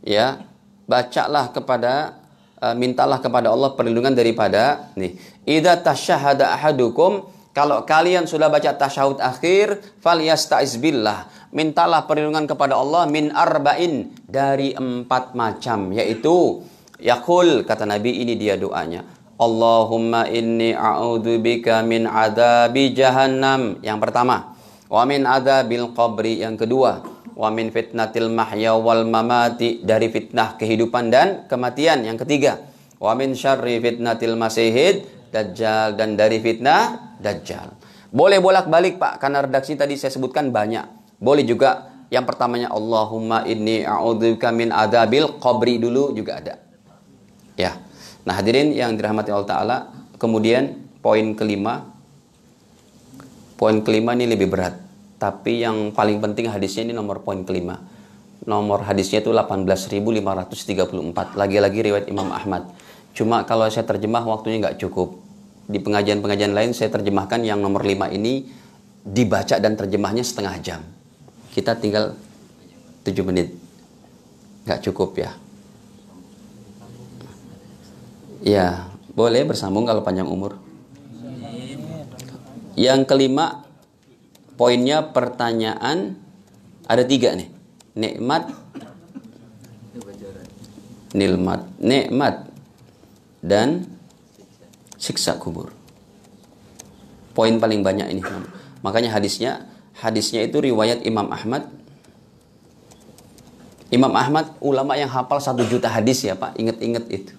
Ya, bacalah kepada uh, mintalah kepada Allah perlindungan daripada nih. Idza tasyahada ahadukum kalau kalian sudah baca tasyahud akhir, falyastaiz billah. Mintalah perlindungan kepada Allah min arba'in dari empat macam yaitu yakul kata Nabi ini dia doanya. Allahumma inni a'udzubika min adabi jahannam. Yang pertama, wa min adabil qabri yang kedua wa min fitnatil mahya wal mamati dari fitnah kehidupan dan kematian yang ketiga wa min syarri fitnatil masihid dajjal. Dan dari fitnah dajjal. Boleh bolak-balik Pak. Karena redaksi tadi saya sebutkan banyak. Boleh juga. Yang pertamanya Allahumma inni a'udzubika min adabil qabri. Dulu juga ada. Ya. Nah hadirin yang dirahmati Allah taala. Kemudian poin kelima. Poin kelima ini lebih berat. Tapi yang paling penting hadisnya ini nomor poin kelima. Nomor hadisnya itu 18.534. Lagi-lagi riwayat Imam Ahmad. Cuma kalau saya terjemah waktunya nggak cukup. Di pengajian-pengajian lain saya terjemahkan yang nomor 5 ini dibaca dan terjemahnya setengah jam. Kita tinggal 7 menit. Nggak cukup ya. Ya, boleh bersambung kalau panjang umur. Yang kelima, poinnya pertanyaan ada tiga nih nikmat nilmat nikmat dan siksa kubur. Poin paling banyak ini makanya hadisnya hadisnya itu riwayat Imam Ahmad. Imam Ahmad ulama yang hafal satu juta hadis ya Pak. Inget-inget itu.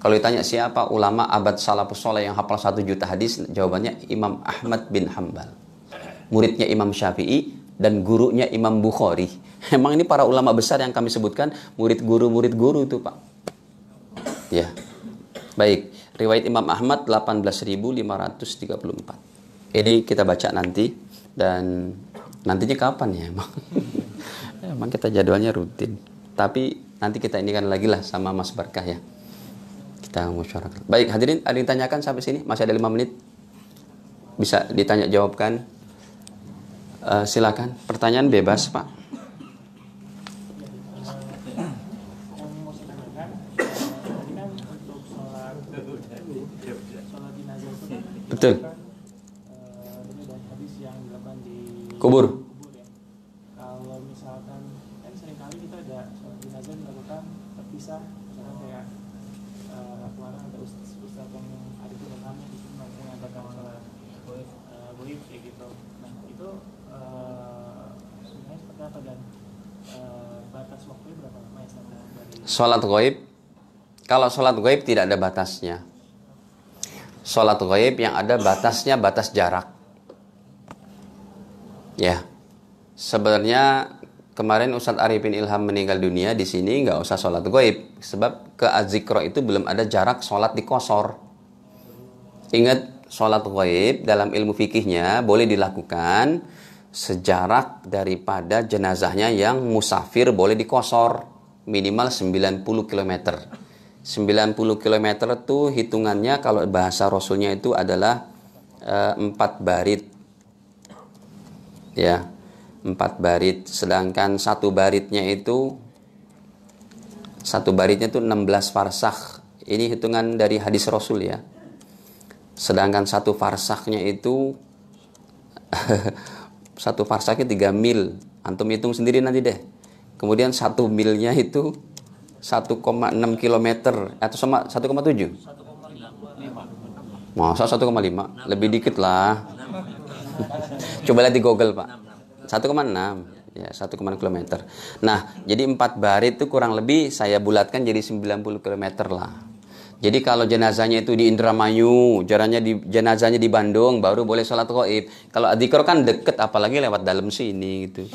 Kalau ditanya siapa ulama abad salafus soleh yang hafal satu juta hadis jawabannya Imam Ahmad bin Hambal muridnya Imam Syafi'i dan gurunya Imam Bukhari. Emang ini para ulama besar yang kami sebutkan murid guru murid guru itu pak. Ya, baik. Riwayat Imam Ahmad 18.534. Ini kita baca nanti dan nantinya kapan ya emang? emang kita jadwalnya rutin. Tapi nanti kita ini kan lagi lah sama Mas Barkah ya. Kita musyawarah. Baik hadirin, ada yang ditanyakan sampai sini? Masih ada lima menit? Bisa ditanya jawabkan? Uh, silakan, pertanyaan bebas, Pak. Betul. Kubur. Sholat goib, kalau sholat goib tidak ada batasnya. Sholat goib yang ada batasnya batas jarak Ya Sebenarnya kemarin Ustadz Arifin Ilham meninggal dunia di sini nggak usah sholat goib sebab ke azikro itu belum ada jarak sholat di kosor. Ingat sholat goib dalam ilmu fikihnya boleh dilakukan sejarak daripada jenazahnya yang musafir boleh dikosor minimal 90 km. 90 km itu hitungannya kalau bahasa Rasulnya itu adalah eh, empat barit. Ya, empat barit. Sedangkan satu baritnya itu satu baritnya itu 16 farsakh. Ini hitungan dari hadis Rasul ya. Sedangkan satu farsakhnya itu satu farsakhnya 3 mil. Antum hitung sendiri nanti deh. Kemudian satu milnya itu 1,6 km atau sama 1,7 masa 1,5 lebih dikit lah coba lihat di google pak 1,6 ya 1, km. Nah, jadi 4 barit itu kurang lebih saya bulatkan jadi 90 km lah. Jadi kalau jenazahnya itu di Indramayu, jaraknya di jenazahnya di Bandung, baru boleh sholat goib. Kalau adikor kan deket, apalagi lewat dalam sini gitu.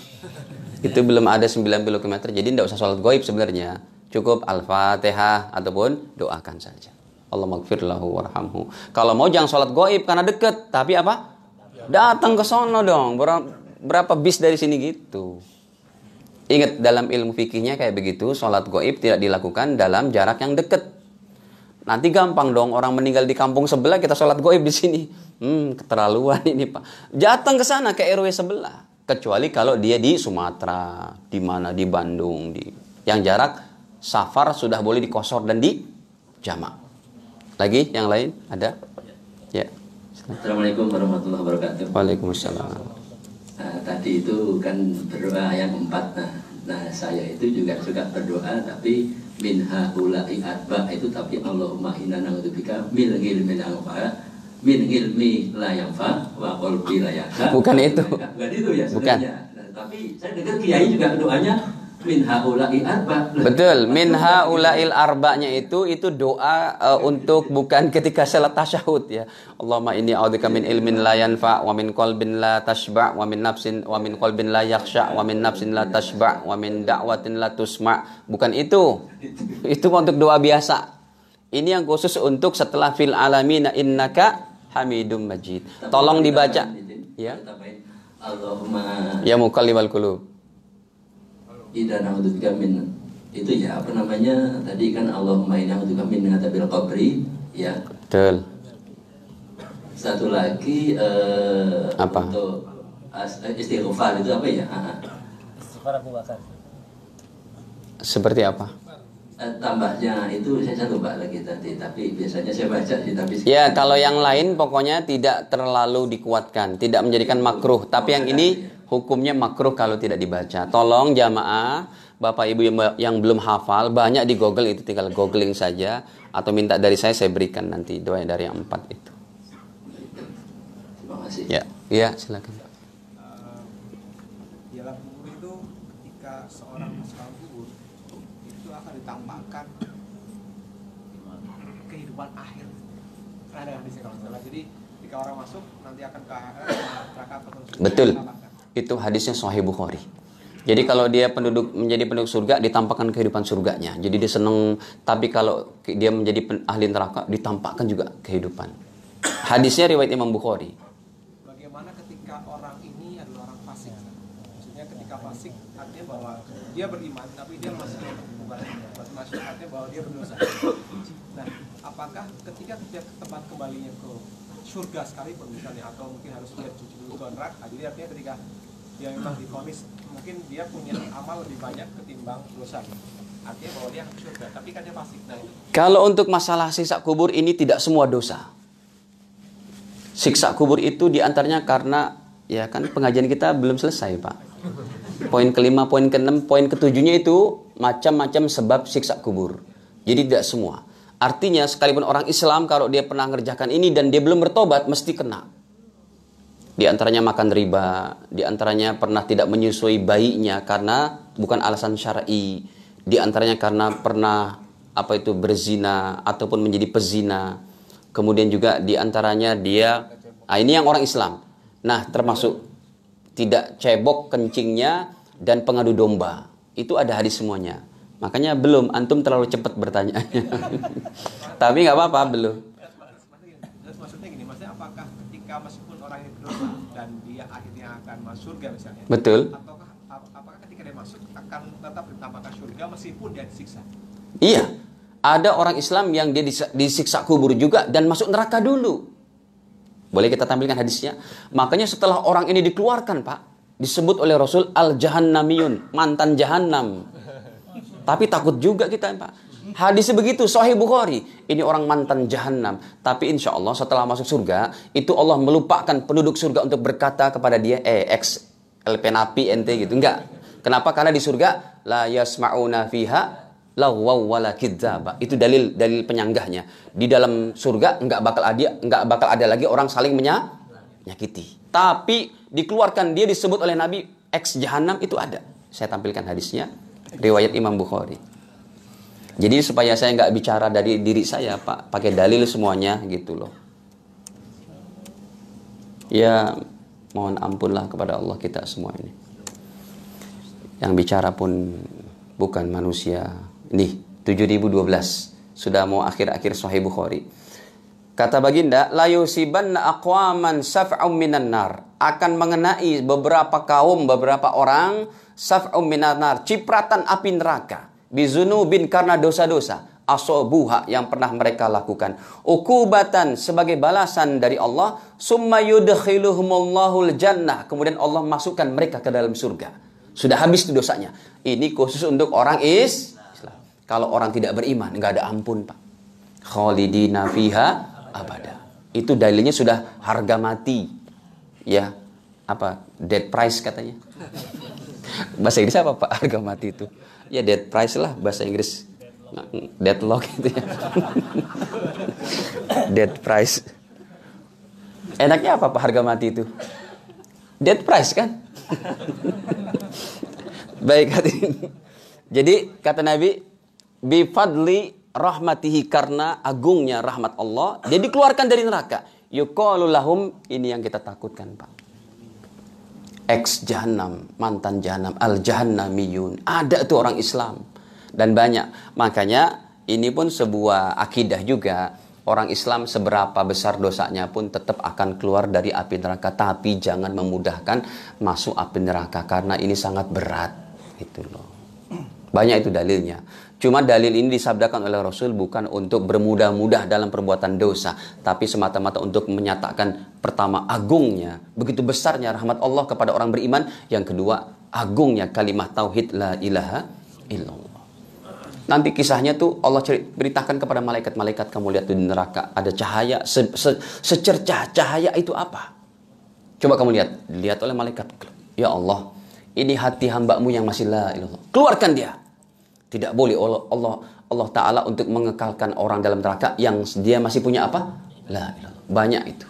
Itu belum ada 90 km, jadi tidak usah sholat goib sebenarnya. Cukup al-fatihah ataupun doakan saja. Allah magfir lahu warhamhu. Kalau mau jangan sholat goib karena deket, tapi apa? Datang ke sono dong berapa bis dari sini gitu. Ingat dalam ilmu fikihnya kayak begitu, sholat goib tidak dilakukan dalam jarak yang dekat. Nanti gampang dong orang meninggal di kampung sebelah kita sholat goib di sini. Hmm, keterlaluan ini pak. Datang ke sana ke RW sebelah. Kecuali kalau dia di Sumatera, di mana di Bandung, di yang jarak safar sudah boleh dikosor dan di jamak. Lagi yang lain ada? Ya. Assalamualaikum warahmatullahi wabarakatuh. Waalaikumsalam. Nah, tadi itu kan berdoa yang empat. Nah, nah saya itu juga suka berdoa tapi min haula'i adba itu tapi Allahumma inna na'udzubika min ilmin anfa min ilmi la yanfa wa qalbi la Bukan itu. Bukan itu ya sebenarnya. Nah, tapi saya dengar kiai juga doanya min haula'i arba. Betul, min haula'il arba'nya itu itu doa uh, untuk bukan ketika salat tasyahud ya. Allahumma inni a'udzubika min ilmin la yanfa wa min qalbin la tashba wa min nafsin wa min qalbin la yakhsha wa min nafsin la tashba wa min da'watin la tusma. Bukan itu. Itu untuk doa biasa. Ini yang khusus untuk setelah fil alamina innaka hamidum majid. Tolong dibaca. Ya. Allahumma ya mukallibal qulub Ida na'udzubika min itu ya apa namanya tadi kan Allahumma inna a'udzubika min adzabil qabri ya. Betul. Satu lagi uh, apa? Untuk istighfar itu apa ya? Istighfar Abu Bakar. Seperti apa? Eh, tambahnya itu saya lupa lagi tadi tapi biasanya saya baca sih tapi ya kalau yang lain pokoknya tidak terlalu dikuatkan tidak menjadikan makruh tapi yang ini hukumnya makruh kalau tidak dibaca. Tolong jamaah bapak ibu yang, yang belum hafal banyak di google itu tinggal googling saja atau minta dari saya saya berikan nanti doa dari yang empat itu. Terima kasih. Ya ya silakan. Ditampakkan kehidupan akhir. Ada hadisnya kalau salah jadi ketika orang masuk nanti akan ke neraka atau betul itu hadisnya Sahih Bukhari jadi kalau dia penduduk menjadi penduduk surga ditampakkan kehidupan surganya. Jadi dia senang. Tapi kalau dia menjadi ahli neraka ditampakkan juga kehidupan. Hadisnya riwayat Imam Bukhari. Bagaimana ketika orang ini adalah orang fasik? Maksudnya ketika fasik artinya bahwa dia beriman tapi dia masih bukan masyarakatnya bahwa dia berdosa. Nah, apakah ketika dia ke tempat kembalinya ke surga sekalipun misalnya atau mungkin harus dia cuci dulu ke neraka, jadi artinya ketika dia memang difonis mungkin dia punya amal lebih banyak ketimbang dosa. Artinya bahwa dia surga, tapi kan dia fasik. Nah. Kalau untuk masalah siksa kubur ini tidak semua dosa. Siksa kubur itu di antaranya karena ya kan pengajian kita belum selesai pak. Poin kelima, poin keenam, poin ketujuhnya itu macam-macam sebab siksa kubur. Jadi tidak semua. Artinya sekalipun orang Islam kalau dia pernah mengerjakan ini dan dia belum bertobat mesti kena. Di antaranya makan riba, di antaranya pernah tidak menyusui bayinya karena bukan alasan syar'i. Di antaranya karena pernah apa itu berzina ataupun menjadi pezina. Kemudian juga di antaranya dia ah ini yang orang Islam. Nah, termasuk tidak cebok kencingnya dan pengadu domba. Itu ada hadis semuanya. Makanya belum antum terlalu cepat bertanya. Tapi nggak apa-apa belum. Terus maksudnya gini, maksudnya apakah ketika meskipun orang ini berdosa dan dia akhirnya akan masuk surga misalnya? Betul. Ataukah ap- apakah ketika dia masuk akan tetap ditambahkan surga meskipun dia disiksa? Iya. Ada orang Islam yang dia dis- disiksa kubur juga dan masuk neraka dulu. Boleh kita tampilkan hadisnya? Makanya setelah orang ini dikeluarkan, Pak, disebut oleh Rasul al-jahannamiyun, mantan jahannam. Tapi takut juga kita, Pak. Hadisnya begitu, Sahih Bukhari. Ini orang mantan jahanam. Tapi insya Allah setelah masuk surga, itu Allah melupakan penduduk surga untuk berkata kepada dia, eh, ex LP napi ente gitu. Enggak. Kenapa? Karena di surga, la yasma'una fiha lawwaw wala kidzaba. Itu dalil dalil penyanggahnya. Di dalam surga enggak bakal ada enggak bakal ada lagi orang saling menya- menyakiti. Tapi dikeluarkan dia disebut oleh Nabi ex jahanam itu ada. Saya tampilkan hadisnya riwayat Imam Bukhari. Jadi supaya saya nggak bicara dari diri saya, Pak, pakai dalil semuanya gitu loh. Ya, mohon ampunlah kepada Allah kita semua ini. Yang bicara pun bukan manusia. Ini 7012 sudah mau akhir-akhir Sahih Bukhari. Kata baginda, la yusibanna aqwaman saf'um minan nar. Akan mengenai beberapa kaum, beberapa orang saf'um minan nar, cipratan api neraka. Bizunubin karena dosa-dosa. Asobuha yang pernah mereka lakukan. Ukubatan sebagai balasan dari Allah. Summa jannah. Kemudian Allah masukkan mereka ke dalam surga. Sudah habis itu dosanya. Ini khusus untuk orang is Islam. Kalau orang tidak beriman, nggak ada ampun, Pak. Khalidina fiha abada. Itu dalilnya sudah harga mati. Ya, apa? Dead price katanya. Bahasa Inggris apa, Pak? Harga mati itu. Ya dead price lah bahasa Inggris. Deadlock gitu ya. dead price. Enaknya apa Pak harga mati itu? Dead price kan? Baik hadirin. Jadi kata Nabi, bifadli rahmatihi karena agungnya rahmat Allah, dia dikeluarkan dari neraka. Yuqalu lahum ini yang kita takutkan, Pak. Ex jahanam, mantan jahanam, al jahannamiyun. Ada tuh orang Islam dan banyak. Makanya ini pun sebuah akidah juga. Orang Islam seberapa besar dosanya pun tetap akan keluar dari api neraka. Tapi jangan memudahkan masuk api neraka karena ini sangat berat. Gitu loh. Banyak itu dalilnya. Cuma dalil ini disabdakan oleh Rasul bukan untuk bermudah-mudah dalam perbuatan dosa, tapi semata-mata untuk menyatakan pertama agungnya, begitu besarnya rahmat Allah kepada orang beriman, yang kedua agungnya kalimat tauhid la ilaha illallah. Nanti kisahnya tuh Allah beritakan kepada malaikat-malaikat kamu lihat di neraka ada cahaya se se secercah cahaya itu apa? Coba kamu lihat, lihat oleh malaikat. Ya Allah, ini hati hambamu yang masih la ilallah. Keluarkan dia. Tidak boleh Allah Allah Allah Taala untuk mengekalkan orang dalam neraka yang dia masih punya apa? La. Banyak itu.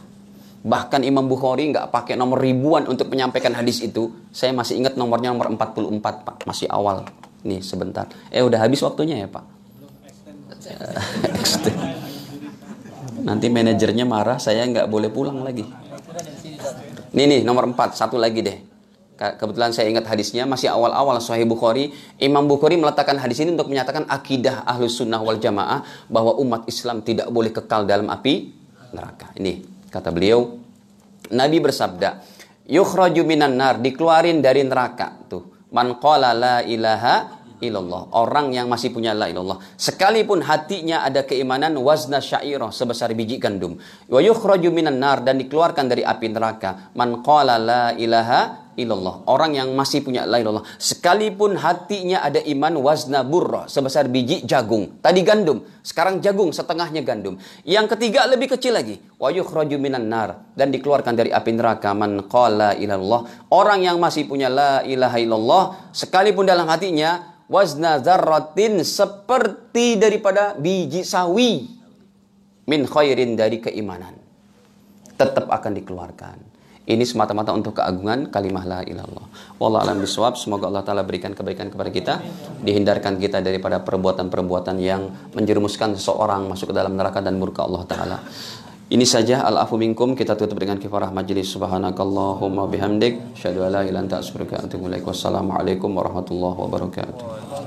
Bahkan Imam Bukhari nggak pakai nomor ribuan untuk menyampaikan hadis itu. Saya masih ingat nomornya nomor 44, Pak. Masih awal. Nih sebentar. Eh udah habis waktunya ya Pak. Nanti manajernya marah, saya nggak boleh pulang lagi. Nih nih nomor 4, satu lagi deh. Kebetulan saya ingat hadisnya masih awal-awal Sahih Bukhari. Imam Bukhari meletakkan hadis ini untuk menyatakan akidah ahlus sunnah wal jamaah bahwa umat Islam tidak boleh kekal dalam api neraka. Ini kata beliau. Nabi bersabda, yukhraju minan nar, dikeluarin dari neraka. Tuh, man qala la ilaha illallah. Orang yang masih punya la ilallah. Sekalipun hatinya ada keimanan wazna syairah sebesar biji gandum. Wa yukhraju minan nar dan dikeluarkan dari api neraka. Man qala la ilaha illallah. Orang yang masih punya la ilallah. Sekalipun hatinya ada iman wazna burra sebesar biji jagung. Tadi gandum, sekarang jagung setengahnya gandum. Yang ketiga lebih kecil lagi. Wa yukhraju minan nar dan dikeluarkan dari api neraka man qala ilallah. Orang yang masih punya la ilaha illallah sekalipun dalam hatinya wazna zarratin seperti daripada biji sawi min khairin dari keimanan tetap akan dikeluarkan ini semata-mata untuk keagungan kalimah la ilallah. Wallah alam biswab. Semoga Allah Ta'ala berikan kebaikan kepada kita. Dihindarkan kita daripada perbuatan-perbuatan yang menjerumuskan seseorang masuk ke dalam neraka dan murka Allah Ta'ala. Ini saja al-afu minkum kita tutup dengan kifarah majlis subhanakallahumma bihamdik syadu ala ila anta Wassalamualaikum warahmatullahi wabarakatuh.